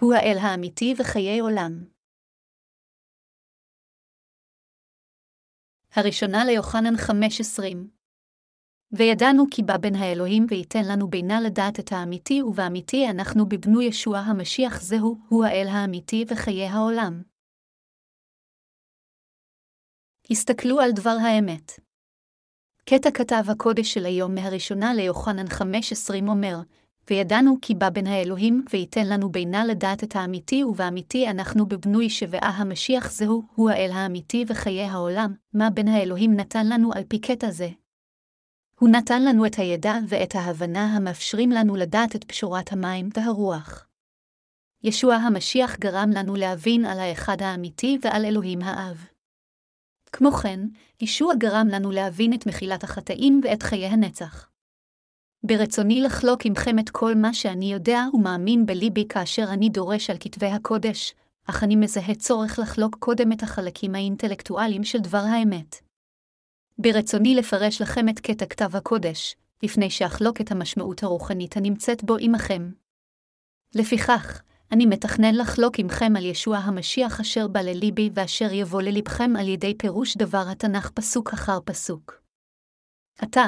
הוא האל האמיתי וחיי עולם. הראשונה ליוחנן 5.20 וידענו כי בא בין האלוהים וייתן לנו בינה לדעת את האמיתי, ובאמיתי אנחנו בבנו ישוע המשיח זהו, הוא האל האמיתי וחיי העולם. הסתכלו על דבר האמת. קטע כתב הקודש של היום מהראשונה ליוחנן 5.20 אומר, וידענו כי בא בין האלוהים, וייתן לנו בינה לדעת את האמיתי, ובאמיתי אנחנו בבנוי שבעה המשיח זהו, הוא האל האמיתי וחיי העולם, מה בין האלוהים נתן לנו על פי קטע זה. הוא נתן לנו את הידע ואת ההבנה המאפשרים לנו לדעת את פשורת המים והרוח. ישוע המשיח גרם לנו להבין על האחד האמיתי ועל אלוהים האב. כמו כן, ישוע גרם לנו להבין את מחילת החטאים ואת חיי הנצח. ברצוני לחלוק עמכם את כל מה שאני יודע ומאמין בליבי כאשר אני דורש על כתבי הקודש, אך אני מזהה צורך לחלוק קודם את החלקים האינטלקטואליים של דבר האמת. ברצוני לפרש לכם את קטע כתב הקודש, לפני שאחלוק את המשמעות הרוחנית הנמצאת בו עמכם. לפיכך, אני מתכנן לחלוק עמכם על ישוע המשיח אשר בא לליבי ואשר יבוא ללבכם על ידי פירוש דבר התנ"ך פסוק אחר פסוק. עתה,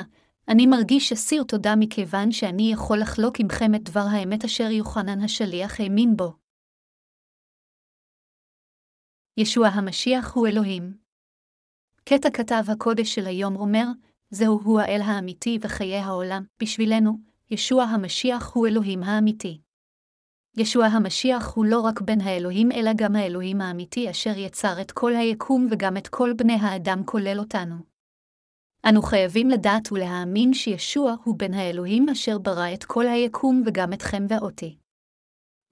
אני מרגיש אסיר תודה מכיוון שאני יכול לחלוק עמכם את דבר האמת אשר יוחנן השליח האמין בו. ישוע המשיח הוא אלוהים. קטע כתב הקודש של היום אומר, זהו הוא האל האמיתי וחיי העולם, בשבילנו, ישוע המשיח הוא אלוהים האמיתי. ישוע המשיח הוא לא רק בן האלוהים, אלא גם האלוהים האמיתי אשר יצר את כל היקום וגם את כל בני האדם כולל אותנו. אנו חייבים לדעת ולהאמין שישוע הוא בן האלוהים אשר ברא את כל היקום וגם אתכם ואותי.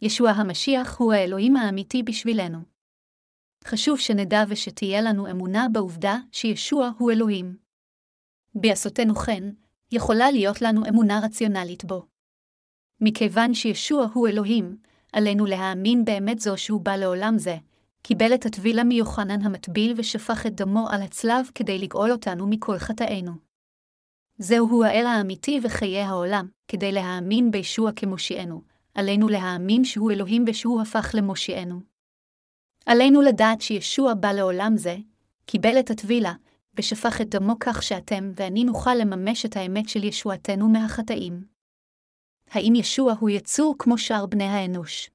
ישוע המשיח הוא האלוהים האמיתי בשבילנו. חשוב שנדע ושתהיה לנו אמונה בעובדה שישוע הוא אלוהים. בעשותנו כן, יכולה להיות לנו אמונה רציונלית בו. מכיוון שישוע הוא אלוהים, עלינו להאמין באמת זו שהוא בא לעולם זה, קיבל את הטבילה מיוחנן המטביל ושפך את דמו על הצלב כדי לגאול אותנו מכל חטאינו. זהו האל האמיתי וחיי העולם, כדי להאמין בישוע כמושיענו, עלינו להאמין שהוא אלוהים ושהוא הפך למושיענו. עלינו לדעת שישוע בא לעולם זה, קיבל את הטבילה, ושפך את דמו כך שאתם ואני נוכל לממש את האמת של ישועתנו מהחטאים. האם ישוע הוא יצור כמו שאר בני האנוש?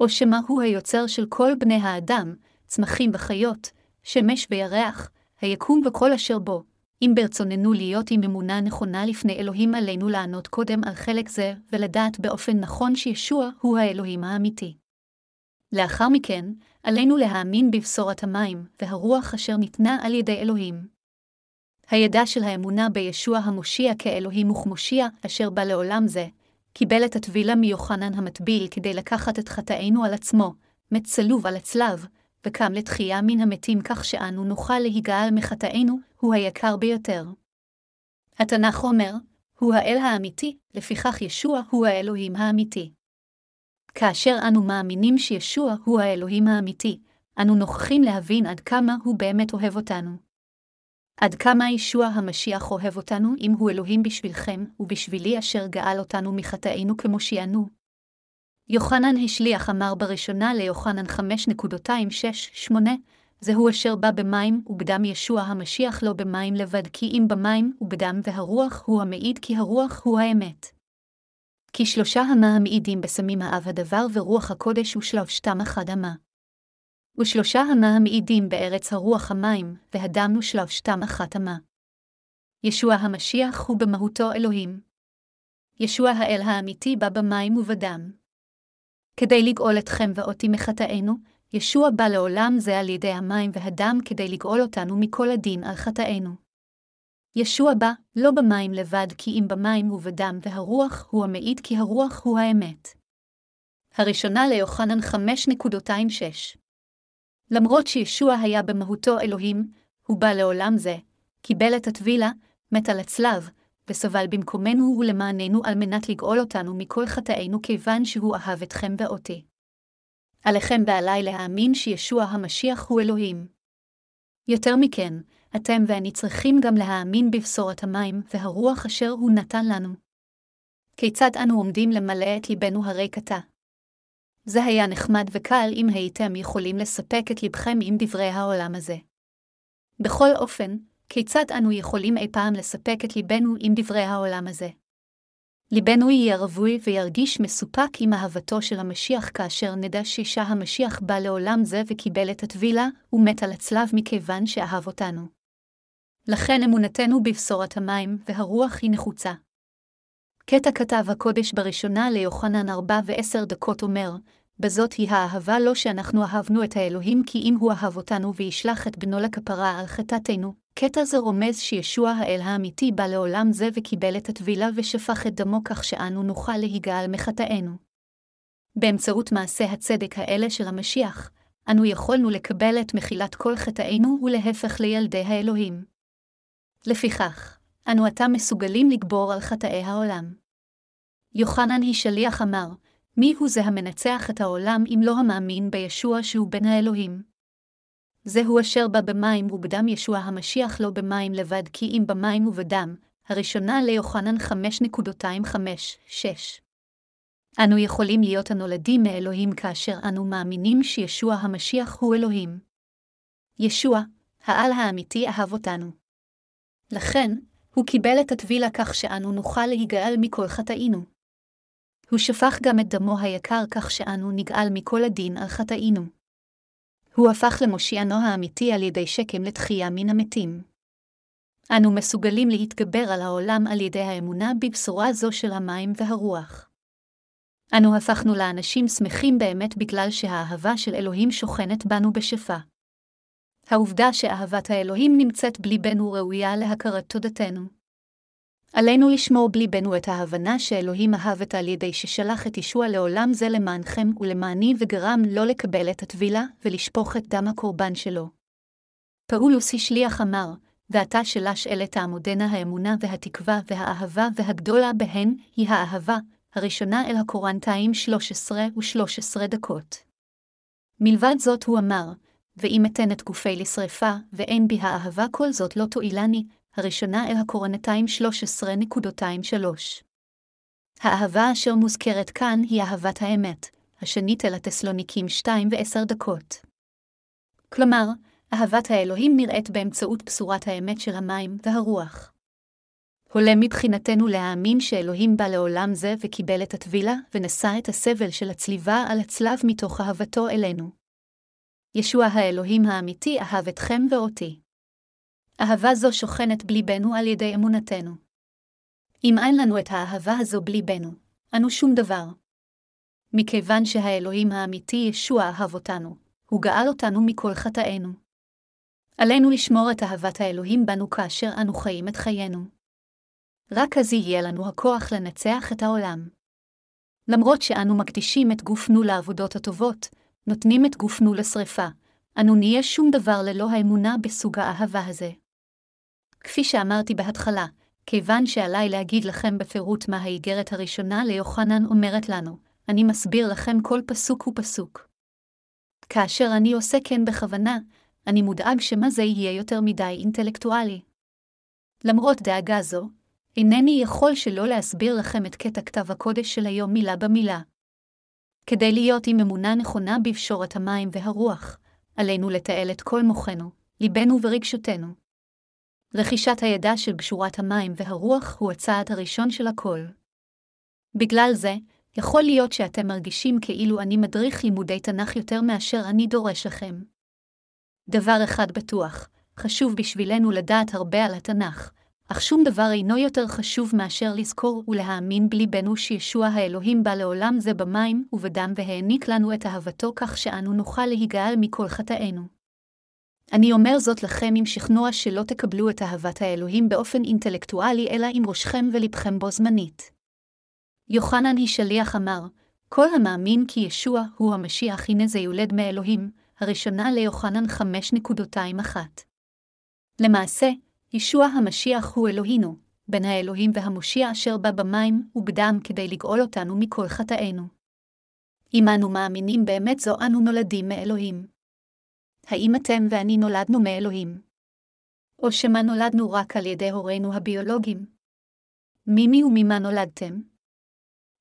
או שמא הוא היוצר של כל בני האדם, צמחים וחיות, שמש וירח, היקום וכל אשר בו, אם ברצוננו להיות עם אמונה נכונה לפני אלוהים עלינו לענות קודם על חלק זה, ולדעת באופן נכון שישוע הוא האלוהים האמיתי. לאחר מכן, עלינו להאמין בבשורת המים והרוח אשר ניתנה על ידי אלוהים. הידע של האמונה בישוע המושיע כאלוהים וכמושיע, אשר בא לעולם זה, קיבל את הטבילה מיוחנן המטביל כדי לקחת את חטאינו על עצמו, מת צלוב על הצלב, וקם לתחייה מן המתים כך שאנו נוכל להיגאל מחטאינו, הוא היקר ביותר. התנ"ך אומר, הוא האל האמיתי, לפיכך ישוע הוא האלוהים האמיתי. כאשר אנו מאמינים שישוע הוא האלוהים האמיתי, אנו נוכחים להבין עד כמה הוא באמת אוהב אותנו. עד כמה ישוע המשיח אוהב אותנו אם הוא אלוהים בשבילכם, ובשבילי אשר גאל אותנו מחטאינו כמושיענו. יוחנן השליח אמר בראשונה ליוחנן 5.26-8, זהו אשר בא במים ובדם ישוע המשיח לא במים לבד כי אם במים ובדם והרוח הוא המעיד כי הרוח הוא האמת. כי שלושה המה המעידים בסמים האב הדבר ורוח הקודש ושלושתם אחד המה. ושלושה המה המעידים בארץ הרוח המים, והדם ושלושתם אחת המה. ישוע המשיח הוא במהותו אלוהים. ישוע האל האמיתי בא במים ובדם. כדי לגאול אתכם ואותי מחטאינו, ישוע בא לעולם זה על ידי המים והדם כדי לגאול אותנו מכל הדין על חטאינו. ישוע בא לא במים לבד כי אם במים ובדם והרוח הוא המעיד כי הרוח הוא האמת. הראשונה ליוחנן 5.26 למרות שישוע היה במהותו אלוהים, הוא בא לעולם זה, קיבל את הטבילה, מת על הצלב, וסבל במקומנו ולמעננו על מנת לגאול אותנו מכל חטאינו כיוון שהוא אהב אתכם ואותי. עליכם ועליי להאמין שישוע המשיח הוא אלוהים. יותר מכן, אתם ואני צריכים גם להאמין בבשורת המים והרוח אשר הוא נתן לנו. כיצד אנו עומדים למלא את ליבנו הרי קטע? זה היה נחמד וקל אם הייתם יכולים לספק את לבכם עם דברי העולם הזה. בכל אופן, כיצד אנו יכולים אי פעם לספק את ליבנו עם דברי העולם הזה? ליבנו יהיה רווי וירגיש מסופק עם אהבתו של המשיח כאשר נדע שאישה המשיח בא לעולם זה וקיבל את הטבילה, ומת על הצלב מכיוון שאהב אותנו. לכן אמונתנו בבשורת המים והרוח היא נחוצה. קטע כתב הקודש בראשונה ליוחנן ארבע ועשר דקות אומר, בזאת היא האהבה לא שאנחנו אהבנו את האלוהים כי אם הוא אהב אותנו וישלח את בנו לכפרה על חטאתנו. קטע זה רומז שישוע האל האמיתי בא לעולם זה וקיבל את הטבילה ושפך את דמו כך שאנו נוכל להיגאל מחטאינו. באמצעות מעשי הצדק האלה של המשיח, אנו יכולנו לקבל את מחילת כל חטאינו ולהפך לילדי האלוהים. לפיכך, אנו עתה מסוגלים לגבור על חטאי העולם. יוחנן היא שליח אמר, מי הוא זה המנצח את העולם אם לא המאמין בישוע שהוא בן האלוהים? זהו אשר בא במים ובדם ישוע המשיח לא במים לבד כי אם במים ובדם, הראשונה ליוחנן 5.25-6. אנו יכולים להיות הנולדים מאלוהים כאשר אנו מאמינים שישוע המשיח הוא אלוהים. ישוע, העל האמיתי אהב אותנו. לכן, הוא קיבל את הטבילה כך שאנו נוכל להיגאל מכל חטאינו. הוא שפך גם את דמו היקר כך שאנו נגאל מכל הדין על חטאינו. הוא הפך למושיענו האמיתי על ידי שקם לתחייה מן המתים. אנו מסוגלים להתגבר על העולם על ידי האמונה בבשורה זו של המים והרוח. אנו הפכנו לאנשים שמחים באמת בגלל שהאהבה של אלוהים שוכנת בנו בשפע. העובדה שאהבת האלוהים נמצאת בליבנו ראויה להכרת תודתנו. עלינו לשמור בליבנו את ההבנה שאלוהים אהבת על ידי ששלח את ישוע לעולם זה למענכם ולמעני וגרם לא לקבל את הטבילה ולשפוך את דם הקורבן שלו. פאולוס השליח אמר, ועתה שלש אלה תעמודנה האמונה והתקווה והאהבה והגדולה בהן היא האהבה, הראשונה אל הקורנטיים 13 ו-13 דקות. מלבד זאת הוא אמר, ואם אתן את גופי לשרפה, ואין בי האהבה כל זאת לא תועילני, הראשונה אל הקורנתיים 13.23. האהבה אשר מוזכרת כאן היא אהבת האמת, השנית אל התסלוניקים 2 ו-10 דקות. כלומר, אהבת האלוהים נראית באמצעות בשורת האמת של המים והרוח. הולם מבחינתנו להאמין שאלוהים בא לעולם זה וקיבל את הטבילה, ונשא את הסבל של הצליבה על הצלב מתוך אהבתו אלינו. ישוע האלוהים האמיתי אהב אתכם ואותי. אהבה זו שוכנת בליבנו על ידי אמונתנו. אם אין לנו את האהבה הזו בליבנו, אנו שום דבר. מכיוון שהאלוהים האמיתי ישוע אהב אותנו, הוא גאל אותנו מכל חטאינו. עלינו לשמור את אהבת האלוהים בנו כאשר אנו חיים את חיינו. רק אז יהיה לנו הכוח לנצח את העולם. למרות שאנו מקדישים את גופנו לעבודות הטובות, נותנים את גופנו לשרפה, אנו נהיה שום דבר ללא האמונה בסוג האהבה הזה. כפי שאמרתי בהתחלה, כיוון שעליי להגיד לכם בפירוט מה האיגרת הראשונה ליוחנן אומרת לנו, אני מסביר לכם כל פסוק ופסוק. כאשר אני עושה כן בכוונה, אני מודאג שמה זה יהיה יותר מדי אינטלקטואלי. למרות דאגה זו, אינני יכול שלא להסביר לכם את קטע כתב הקודש של היום מילה במילה. כדי להיות עם אמונה נכונה בפשורת המים והרוח, עלינו לתעל את כל מוחנו, ליבנו ורגשותינו. רכישת הידע של גשורת המים והרוח הוא הצעד הראשון של הכל. בגלל זה, יכול להיות שאתם מרגישים כאילו אני מדריך לימודי תנ"ך יותר מאשר אני דורש לכם. דבר אחד בטוח, חשוב בשבילנו לדעת הרבה על התנ"ך, אך שום דבר אינו יותר חשוב מאשר לזכור ולהאמין בליבנו שישוע האלוהים בא לעולם זה במים ובדם והעניק לנו את אהבתו כך שאנו נוכל להיגאל מכל חטאינו. אני אומר זאת לכם עם שכנוע שלא תקבלו את אהבת האלוהים באופן אינטלקטואלי, אלא עם ראשכם ולבכם בו זמנית. יוחנן היא שליח אמר, כל המאמין כי ישוע הוא המשיח הנה זה יולד מאלוהים, הראשונה ליוחנן 5.21. למעשה, ישוע המשיח הוא אלוהינו, בין האלוהים והמושיע אשר בא במים ובדם כדי לגאול אותנו מכל חטאינו. אם אנו מאמינים באמת זו אנו נולדים מאלוהים. האם אתם ואני נולדנו מאלוהים? או שמא נולדנו רק על ידי הורינו הביולוגיים? ממי וממה נולדתם?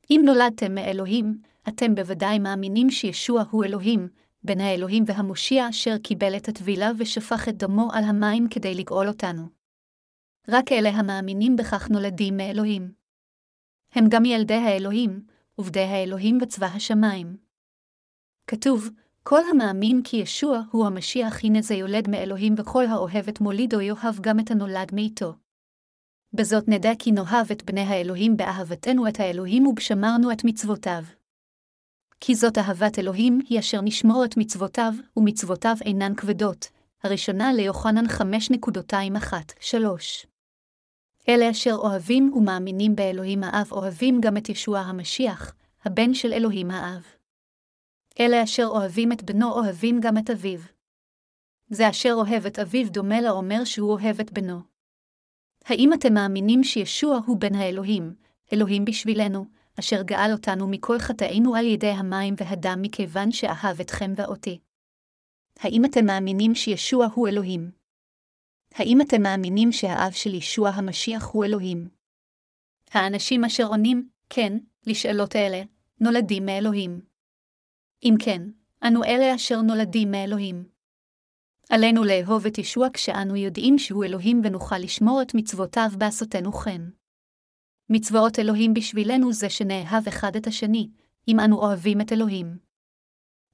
אם נולדתם מאלוהים, אתם בוודאי מאמינים שישוע הוא אלוהים, בן האלוהים והמושיע אשר קיבל את הטבילה ושפך את דמו על המים כדי לגאול אותנו. רק אלה המאמינים בכך נולדים מאלוהים. הם גם ילדי האלוהים, עובדי האלוהים בצבא השמיים. כתוב, כל המאמין כי ישוע הוא המשיח הנה זה יולד מאלוהים וכל האוהב את מולידו יאהב גם את הנולד מאיתו. בזאת נדע כי נאהב את בני האלוהים באהבתנו את האלוהים ובשמרנו את מצוותיו. כי זאת אהבת אלוהים היא אשר נשמור את מצוותיו, ומצוותיו אינן כבדות. הראשונה ליוחנן 5.21-3 אלה אשר אוהבים ומאמינים באלוהים האב אוהבים גם את ישוע המשיח, הבן של אלוהים האב. אלה אשר אוהבים את בנו אוהבים גם את אביו. זה אשר אוהב את אביו דומה לאומר שהוא אוהב את בנו. האם אתם מאמינים שישוע הוא בן האלוהים, אלוהים בשבילנו, אשר גאל אותנו מכל חטאינו על ידי המים והדם מכיוון שאהב אתכם ואותי? האם אתם מאמינים שישוע הוא אלוהים? האם אתם מאמינים שהאב של ישוע המשיח הוא אלוהים? האנשים אשר עונים, כן, לשאלות אלה, נולדים מאלוהים. אם כן, אנו אלה אשר נולדים מאלוהים. עלינו לאהוב את ישוע כשאנו יודעים שהוא אלוהים ונוכל לשמור את מצוותיו בעשותנו כן. מצוות אלוהים בשבילנו זה שנאהב אחד את השני, אם אנו אוהבים את אלוהים.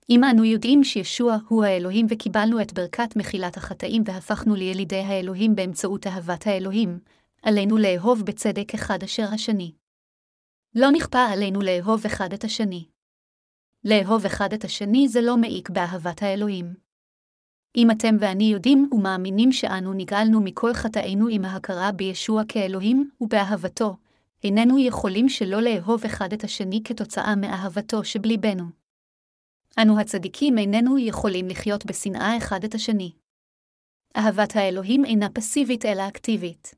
אם אנו יודעים שישוע הוא האלוהים וקיבלנו את ברכת מחילת החטאים והפכנו לילידי האלוהים באמצעות אהבת האלוהים, עלינו לאהוב בצדק אחד אשר השני. לא נכפה עלינו לאהוב אחד את השני. לאהוב אחד את השני זה לא מעיק באהבת האלוהים. אם אתם ואני יודעים ומאמינים שאנו נגאלנו מכל חטאינו עם ההכרה בישוע כאלוהים ובאהבתו, איננו יכולים שלא לאהוב אחד את השני כתוצאה מאהבתו שבליבנו. אנו הצדיקים איננו יכולים לחיות בשנאה אחד את השני. אהבת האלוהים אינה פסיבית אלא אקטיבית.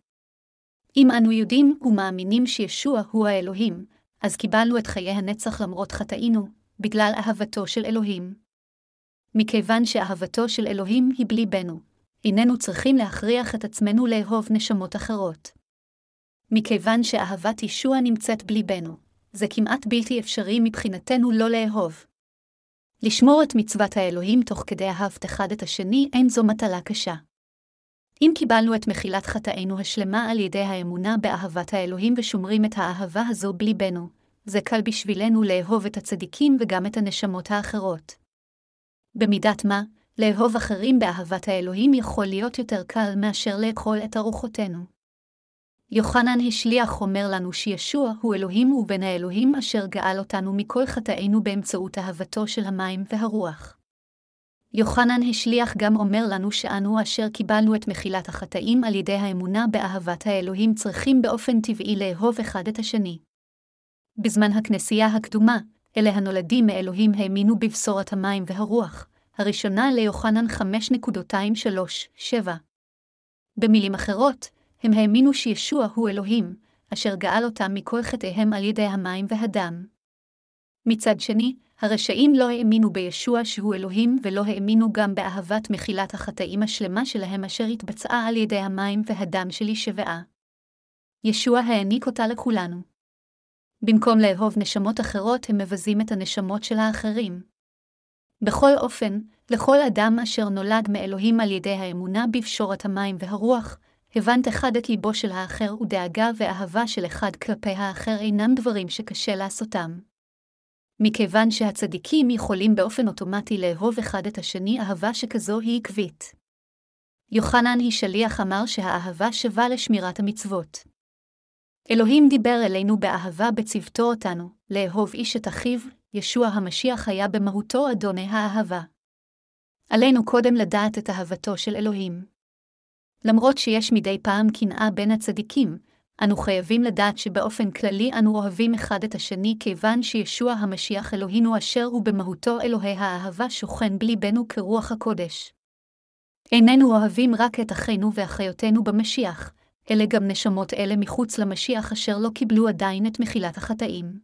אם אנו יודעים ומאמינים שישוע הוא האלוהים, אז קיבלנו את חיי הנצח למרות חטאינו, בגלל אהבתו של אלוהים. מכיוון שאהבתו של אלוהים היא בליבנו, איננו צריכים להכריח את עצמנו לאהוב נשמות אחרות. מכיוון שאהבת ישוע נמצאת בליבנו, זה כמעט בלתי אפשרי מבחינתנו לא לאהוב. לשמור את מצוות האלוהים תוך כדי אהבת אחד את השני אין זו מטלה קשה. אם קיבלנו את מחילת חטאינו השלמה על ידי האמונה באהבת האלוהים ושומרים את האהבה הזו בליבנו, זה קל בשבילנו לאהוב את הצדיקים וגם את הנשמות האחרות. במידת מה, לאהוב אחרים באהבת האלוהים יכול להיות יותר קל מאשר לאכול את ארוחותינו. יוחנן השליח אומר לנו שישוע הוא אלוהים ובן האלוהים אשר גאל אותנו מכל חטאינו באמצעות אהבתו של המים והרוח. יוחנן השליח גם אומר לנו שאנו אשר קיבלנו את מחילת החטאים על ידי האמונה באהבת האלוהים צריכים באופן טבעי לאהוב אחד את השני. בזמן הכנסייה הקדומה, אלה הנולדים מאלוהים האמינו בבשורת המים והרוח, הראשונה ליוחנן 5.237. במילים אחרות, הם האמינו שישוע הוא אלוהים, אשר גאל אותם מכל חטאיהם על ידי המים והדם. מצד שני, הרשעים לא האמינו בישוע שהוא אלוהים ולא האמינו גם באהבת מחילת החטאים השלמה שלהם אשר התבצעה על ידי המים והדם של ישבעה. ישוע העניק אותה לכולנו. במקום לאהוב נשמות אחרות, הם מבזים את הנשמות של האחרים. בכל אופן, לכל אדם אשר נולד מאלוהים על ידי האמונה בפשורת המים והרוח, הבנת אחד את ליבו של האחר ודאגה ואהבה של אחד כלפי האחר אינם דברים שקשה לעשותם. מכיוון שהצדיקים יכולים באופן אוטומטי לאהוב אחד את השני, אהבה שכזו היא עקבית. יוחנן היא שליח אמר שהאהבה שווה לשמירת המצוות. אלוהים דיבר אלינו באהבה בצוותו אותנו, לאהוב איש את אחיו, ישוע המשיח היה במהותו אדוני האהבה. עלינו קודם לדעת את אהבתו של אלוהים. למרות שיש מדי פעם קנאה בין הצדיקים, אנו חייבים לדעת שבאופן כללי אנו אוהבים אחד את השני כיוון שישוע המשיח אלוהינו אשר הוא במהותו אלוהי האהבה שוכן בליבנו כרוח הקודש. איננו אוהבים רק את אחינו ואחיותינו במשיח, אלא גם נשמות אלה מחוץ למשיח אשר לא קיבלו עדיין את מחילת החטאים.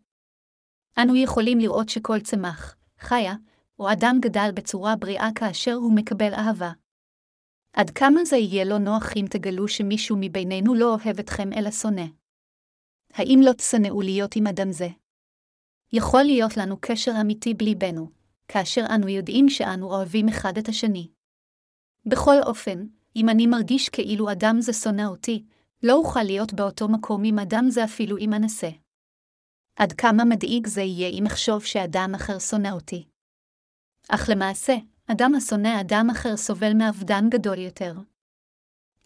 אנו יכולים לראות שכל צמח, חיה, או אדם גדל בצורה בריאה כאשר הוא מקבל אהבה. עד כמה זה יהיה לא נוח אם תגלו שמישהו מבינינו לא אוהב אתכם אלא שונא? האם לא תשנאו להיות עם אדם זה? יכול להיות לנו קשר אמיתי בליבנו, כאשר אנו יודעים שאנו אוהבים אחד את השני. בכל אופן, אם אני מרגיש כאילו אדם זה שונא אותי, לא אוכל להיות באותו מקום עם אדם זה אפילו אם אנסה. עד כמה מדאיג זה יהיה אם אחשוב שאדם אחר שונא אותי. אך למעשה, אדם השונא אדם אחר סובל מאבדן גדול יותר.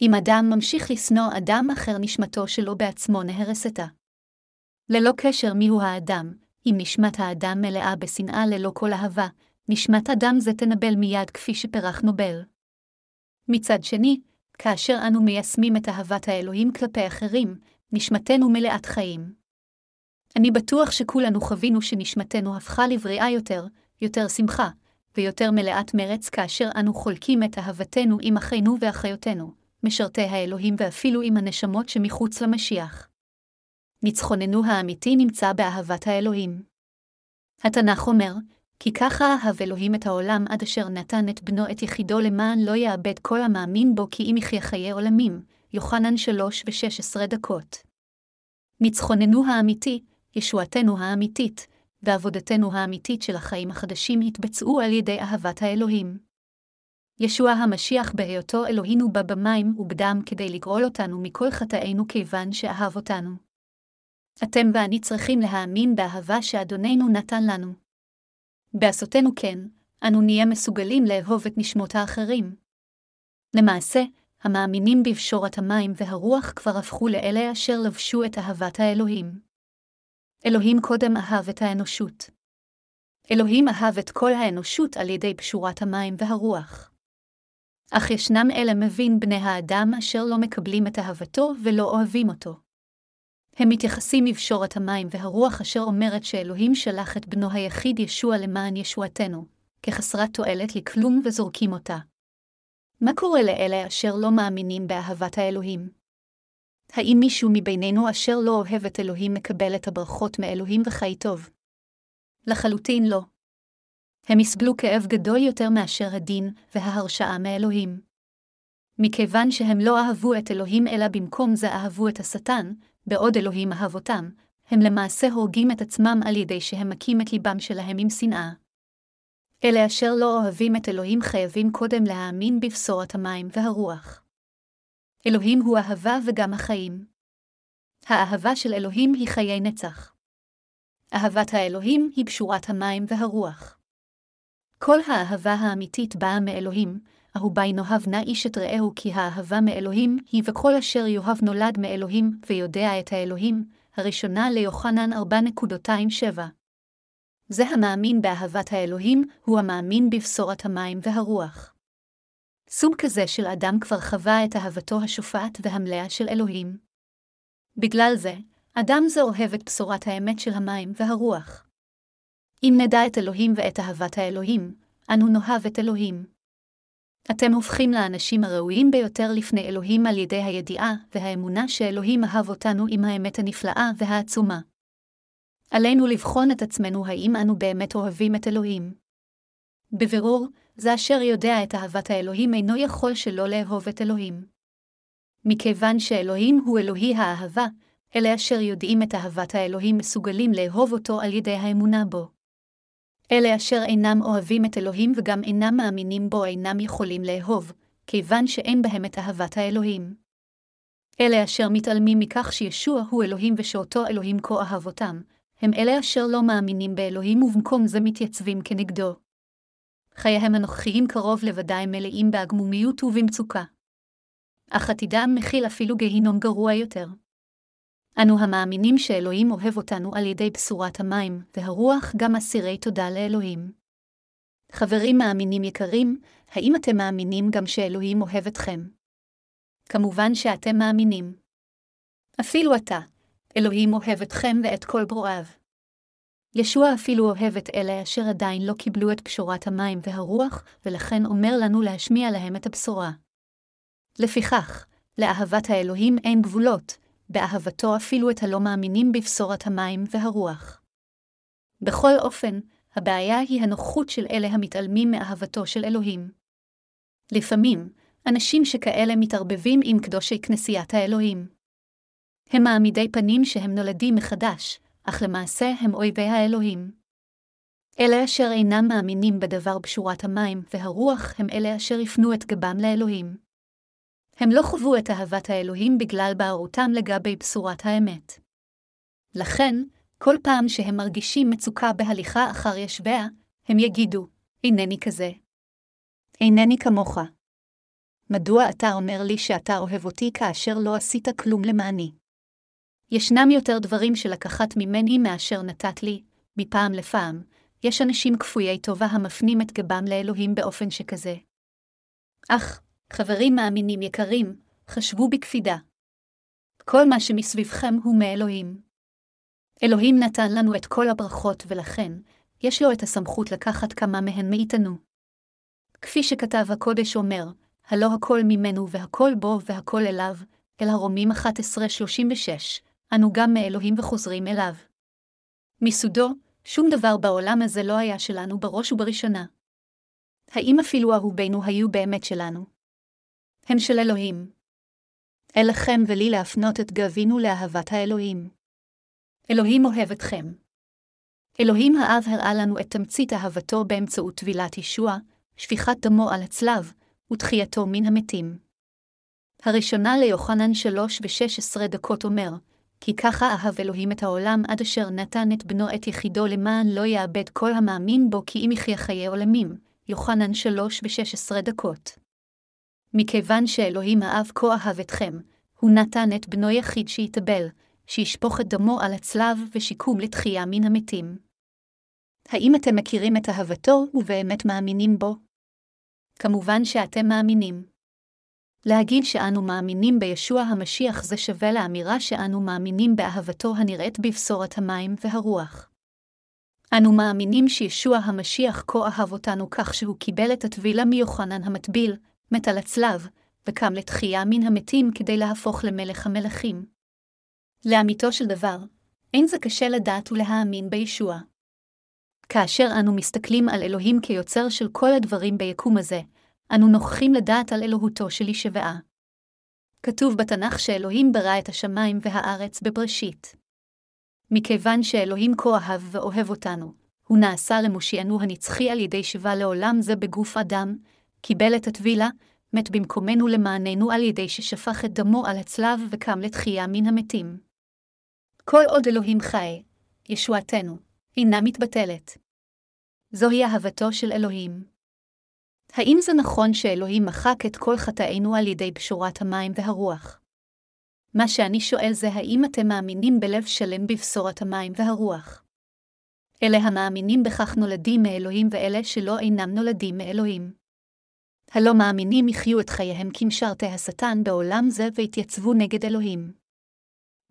אם אדם ממשיך לשנוא אדם אחר נשמתו שלו בעצמו נהרסתה. ללא קשר מיהו האדם, אם נשמת האדם מלאה בשנאה ללא כל אהבה, נשמת אדם זה תנבל מיד כפי שפרחנו בל. מצד שני, כאשר אנו מיישמים את אהבת האלוהים כלפי אחרים, נשמתנו מלאת חיים. אני בטוח שכולנו חווינו שנשמתנו הפכה לבריאה יותר, יותר שמחה, ויותר מלאת מרץ כאשר אנו חולקים את אהבתנו עם אחינו ואחיותינו, משרתי האלוהים ואפילו עם הנשמות שמחוץ למשיח. ניצחוננו האמיתי נמצא באהבת האלוהים. התנ"ך אומר, כי ככה אהב אלוהים את העולם עד אשר נתן את בנו את יחידו למען לא יאבד כל המאמין בו כי אם יחיה חיי עולמים, יוחנן שלוש ושש עשרה דקות. ניצחוננו האמיתי, ישועתנו האמיתית, ועבודתנו האמיתית של החיים החדשים התבצעו על ידי אהבת האלוהים. ישוע המשיח בהיותו אלוהינו בא במים ובדם כדי לגאול אותנו מכל חטאינו כיוון שאהב אותנו. אתם ואני צריכים להאמין באהבה שאדוננו נתן לנו. בעשותנו כן, אנו נהיה מסוגלים לאהוב את נשמות האחרים. למעשה, המאמינים בפשורת המים והרוח כבר הפכו לאלה אשר לבשו את אהבת האלוהים. אלוהים קודם אהב את האנושות. אלוהים אהב את כל האנושות על ידי פשורת המים והרוח. אך ישנם אלה מבין בני האדם אשר לא מקבלים את אהבתו ולא אוהבים אותו. הם מתייחסים מבשורת המים והרוח אשר אומרת שאלוהים שלח את בנו היחיד ישוע למען ישועתנו, כחסרת תועלת לכלום וזורקים אותה. מה קורה לאלה אשר לא מאמינים באהבת האלוהים? האם מישהו מבינינו אשר לא אוהב את אלוהים מקבל את הברכות מאלוהים וחי טוב? לחלוטין לא. הם יסבלו כאב גדול יותר מאשר הדין וההרשעה מאלוהים. מכיוון שהם לא אהבו את אלוהים אלא במקום זה אהבו את השטן, בעוד אלוהים אהב אותם, הם למעשה הורגים את עצמם על ידי שהם מכים את ליבם שלהם עם שנאה. אלה אשר לא אוהבים את אלוהים חייבים קודם להאמין בבשורת המים והרוח. אלוהים הוא אהבה וגם החיים. האהבה של אלוהים היא חיי נצח. אהבת האלוהים היא פשורת המים והרוח. כל האהבה האמיתית באה מאלוהים, אהובי נאהב נא איש את רעהו כי האהבה מאלוהים היא וכל אשר יאהב נולד מאלוהים ויודע את האלוהים, הראשונה ליוחנן 4.27. זה המאמין באהבת האלוהים, הוא המאמין בבשורת המים והרוח. סוג כזה של אדם כבר חווה את אהבתו השופעת והמלאה של אלוהים. בגלל זה, אדם זה אוהב את בשורת האמת של המים והרוח. אם נדע את אלוהים ואת אהבת האלוהים, אנו נאהב את אלוהים. אתם הופכים לאנשים הראויים ביותר לפני אלוהים על ידי הידיעה והאמונה שאלוהים אהב אותנו עם האמת הנפלאה והעצומה. עלינו לבחון את עצמנו האם אנו באמת אוהבים את אלוהים. בבירור, זה אשר יודע את אהבת האלוהים אינו יכול שלא לאהוב את אלוהים. מכיוון שאלוהים הוא אלוהי האהבה, אלה אשר יודעים את אהבת האלוהים מסוגלים לאהוב אותו על ידי האמונה בו. אלה אשר אינם אוהבים את אלוהים וגם אינם מאמינים בו אינם יכולים לאהוב, כיוון שאין בהם את אהבת האלוהים. אלה אשר מתעלמים מכך שישוע הוא אלוהים ושאותו אלוהים כה אהב אותם, הם אלה אשר לא מאמינים באלוהים ובמקום זה מתייצבים כנגדו. חייהם הנוכחיים קרוב לוודאי מלאים בהגמומיות ובמצוקה. אך עתידם מכיל אפילו גיהינום גרוע יותר. אנו המאמינים שאלוהים אוהב אותנו על ידי בשורת המים, והרוח גם אסירי תודה לאלוהים. חברים מאמינים יקרים, האם אתם מאמינים גם שאלוהים אוהב אתכם? כמובן שאתם מאמינים. אפילו אתה, אלוהים אוהב אתכם ואת כל ברואיו. ישוע אפילו אוהב את אלה אשר עדיין לא קיבלו את פשורת המים והרוח, ולכן אומר לנו להשמיע להם את הבשורה. לפיכך, לאהבת האלוהים אין גבולות, באהבתו אפילו את הלא מאמינים בבשורת המים והרוח. בכל אופן, הבעיה היא הנוחות של אלה המתעלמים מאהבתו של אלוהים. לפעמים, אנשים שכאלה מתערבבים עם קדושי כנסיית האלוהים. הם מעמידי פנים שהם נולדים מחדש, אך למעשה הם אויבי האלוהים. אלה אשר אינם מאמינים בדבר בשורת המים והרוח הם אלה אשר יפנו את גבם לאלוהים. הם לא חוו את אהבת האלוהים בגלל בערותם לגבי בשורת האמת. לכן, כל פעם שהם מרגישים מצוקה בהליכה אחר ישביה, הם יגידו, אינני כזה. אינני כמוך. מדוע אתה אומר לי שאתה אוהב אותי כאשר לא עשית כלום למעני? ישנם יותר דברים שלקחת ממני מאשר נתת לי, מפעם לפעם, יש אנשים כפויי טובה המפנים את גבם לאלוהים באופן שכזה. אך, חברים מאמינים יקרים, חשבו בקפידה. כל מה שמסביבכם הוא מאלוהים. אלוהים נתן לנו את כל הברכות ולכן, יש לו את הסמכות לקחת כמה מהן מאיתנו. כפי שכתב הקודש אומר, הלא הכל ממנו והכל בו והכל אליו, אל הרומים 11:36, אנו גם מאלוהים וחוזרים אליו. מסודו, שום דבר בעולם הזה לא היה שלנו בראש ובראשונה. האם אפילו אהובינו היו באמת שלנו? הם של אלוהים. אליכם ולי להפנות את גבינו לאהבת האלוהים. אלוהים אוהב אתכם. אלוהים האב הראה לנו את תמצית אהבתו באמצעות טבילת ישוע, שפיכת דמו על הצלב, ותחייתו מן המתים. הראשונה ליוחנן שלוש ושש עשרה דקות אומר, כי ככה אהב אלוהים את העולם עד אשר נתן את בנו את יחידו למען לא יאבד כל המאמין בו כי אם יחיה חיי עולמים. יוחנן שלוש ושש עשרה דקות. מכיוון שאלוהים האב כה אהב אתכם, הוא נתן את בנו יחיד שיתאבל, שישפוך את דמו על הצלב ושיקום לתחייה מן המתים. האם אתם מכירים את אהבתו ובאמת מאמינים בו? כמובן שאתם מאמינים. להגיד שאנו מאמינים בישוע המשיח זה שווה לאמירה שאנו מאמינים באהבתו הנראית בבשורת המים והרוח. אנו מאמינים שישוע המשיח כה אהב אותנו כך שהוא קיבל את הטבילה מיוחנן המטביל, מת על הצלב, וקם לתחייה מן המתים כדי להפוך למלך המלכים. לאמיתו של דבר, אין זה קשה לדעת ולהאמין בישוע. כאשר אנו מסתכלים על אלוהים כיוצר של כל הדברים ביקום הזה, אנו נוכחים לדעת על אלוהותו של ישבעה. כתוב בתנ"ך שאלוהים ברא את השמיים והארץ בבראשית. מכיוון שאלוהים כה אהב ואוהב אותנו, הוא נעשה למושיענו הנצחי על ידי שיבה לעולם זה בגוף אדם, קיבל את הטבילה, מת במקומנו למעננו על ידי ששפך את דמו על הצלב וקם לתחייה מן המתים. כל עוד אלוהים חי, ישועתנו, אינה מתבטלת. זוהי אהבתו של אלוהים. האם זה נכון שאלוהים מחק את כל חטאינו על ידי בשורת המים והרוח? מה שאני שואל זה האם אתם מאמינים בלב שלם בבשורת המים והרוח. אלה המאמינים בכך נולדים מאלוהים ואלה שלא אינם נולדים מאלוהים. הלא מאמינים יחיו את חייהם כמשרתי השטן בעולם זה והתייצבו נגד אלוהים.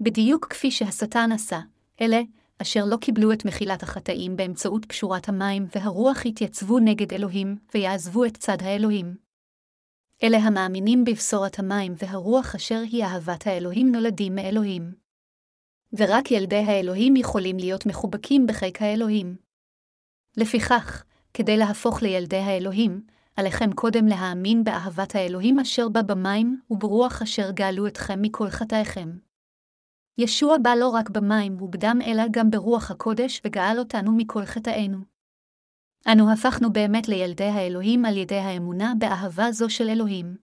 בדיוק כפי שהשטן עשה, אלה, אשר לא קיבלו את מחילת החטאים באמצעות פשורת המים והרוח התייצבו נגד אלוהים, ויעזבו את צד האלוהים. אלה המאמינים בבשורת המים והרוח אשר היא אהבת האלוהים נולדים מאלוהים. ורק ילדי האלוהים יכולים להיות מחובקים בחיק האלוהים. לפיכך, כדי להפוך לילדי האלוהים, עליכם קודם להאמין באהבת האלוהים אשר בא במים, וברוח אשר גאלו אתכם מכל חטאיכם. ישוע בא לא רק במים ובדם, אלא גם ברוח הקודש, וגאל אותנו מכל חטאינו. אנו הפכנו באמת לילדי האלוהים על ידי האמונה באהבה זו של אלוהים.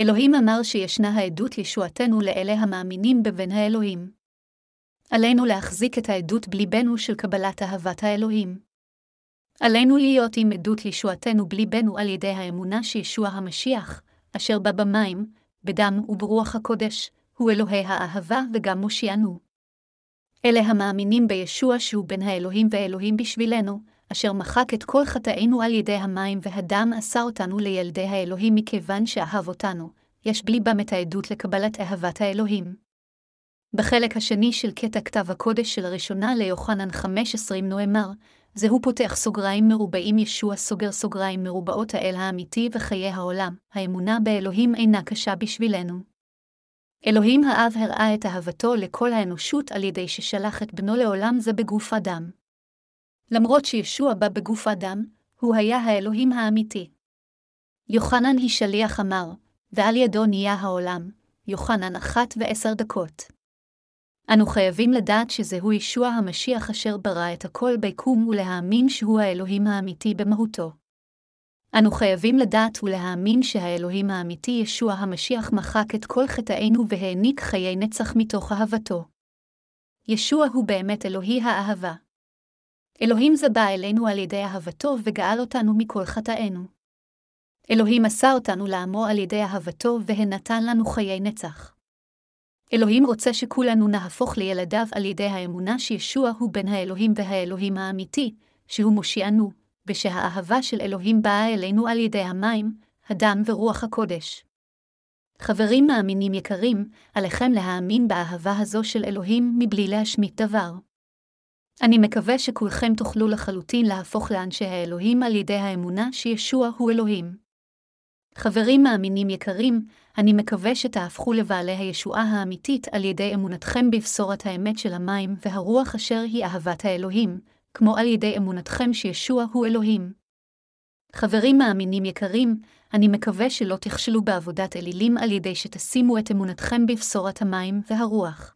אלוהים אמר שישנה העדות ישועתנו לאלה המאמינים בבן האלוהים. עלינו להחזיק את העדות בליבנו של קבלת אהבת האלוהים. עלינו להיות עם עדות לישועתנו בליבנו על ידי האמונה שישוע המשיח, אשר בא במים, בדם וברוח הקודש, הוא אלוהי האהבה וגם מושיענו. אלה המאמינים בישוע שהוא בן האלוהים ואלוהים בשבילנו, אשר מחק את כל חטאינו על ידי המים והדם עשה אותנו לילדי האלוהים מכיוון שאהב אותנו, יש בליבם את העדות לקבלת אהבת האלוהים. בחלק השני של קטע כתב הקודש של הראשונה ליוחנן 5.20 נאמר, זהו פותח סוגריים מרובעים ישוע סוגר סוגריים מרובעות האל האמיתי וחיי העולם, האמונה באלוהים אינה קשה בשבילנו. אלוהים האב הראה את אהבתו לכל האנושות על ידי ששלח את בנו לעולם זה בגוף אדם. למרות שישוע בא בגוף אדם, הוא היה האלוהים האמיתי. יוחנן היא שליח אמר, ועל ידו נהיה העולם, יוחנן אחת ועשר דקות. אנו חייבים לדעת שזהו ישוע המשיח אשר ברא את הכל ביקום ולהאמין שהוא האלוהים האמיתי במהותו. אנו חייבים לדעת ולהאמין שהאלוהים האמיתי ישוע המשיח מחק את כל חטאינו והעניק חיי נצח מתוך אהבתו. ישוע הוא באמת אלוהי האהבה. אלוהים זה בא אלינו על ידי אהבתו וגאל אותנו מכל חטאינו. אלוהים עשה אותנו לעמו על ידי אהבתו והנתן לנו חיי נצח. אלוהים רוצה שכולנו נהפוך לילדיו על ידי האמונה שישוע הוא בן האלוהים והאלוהים האמיתי, שהוא מושיענו, ושהאהבה של אלוהים באה אלינו על ידי המים, הדם ורוח הקודש. חברים מאמינים יקרים, עליכם להאמין באהבה הזו של אלוהים מבלי להשמיט דבר. אני מקווה שכולכם תוכלו לחלוטין להפוך לאנשי האלוהים על ידי האמונה שישוע הוא אלוהים. חברים מאמינים יקרים, אני מקווה שתהפכו לבעלי הישועה האמיתית על ידי אמונתכם בבשורת האמת של המים והרוח אשר היא אהבת האלוהים, כמו על ידי אמונתכם שישוע הוא אלוהים. חברים מאמינים יקרים, אני מקווה שלא תכשלו בעבודת אלילים על ידי שתשימו את אמונתכם בבשורת המים והרוח.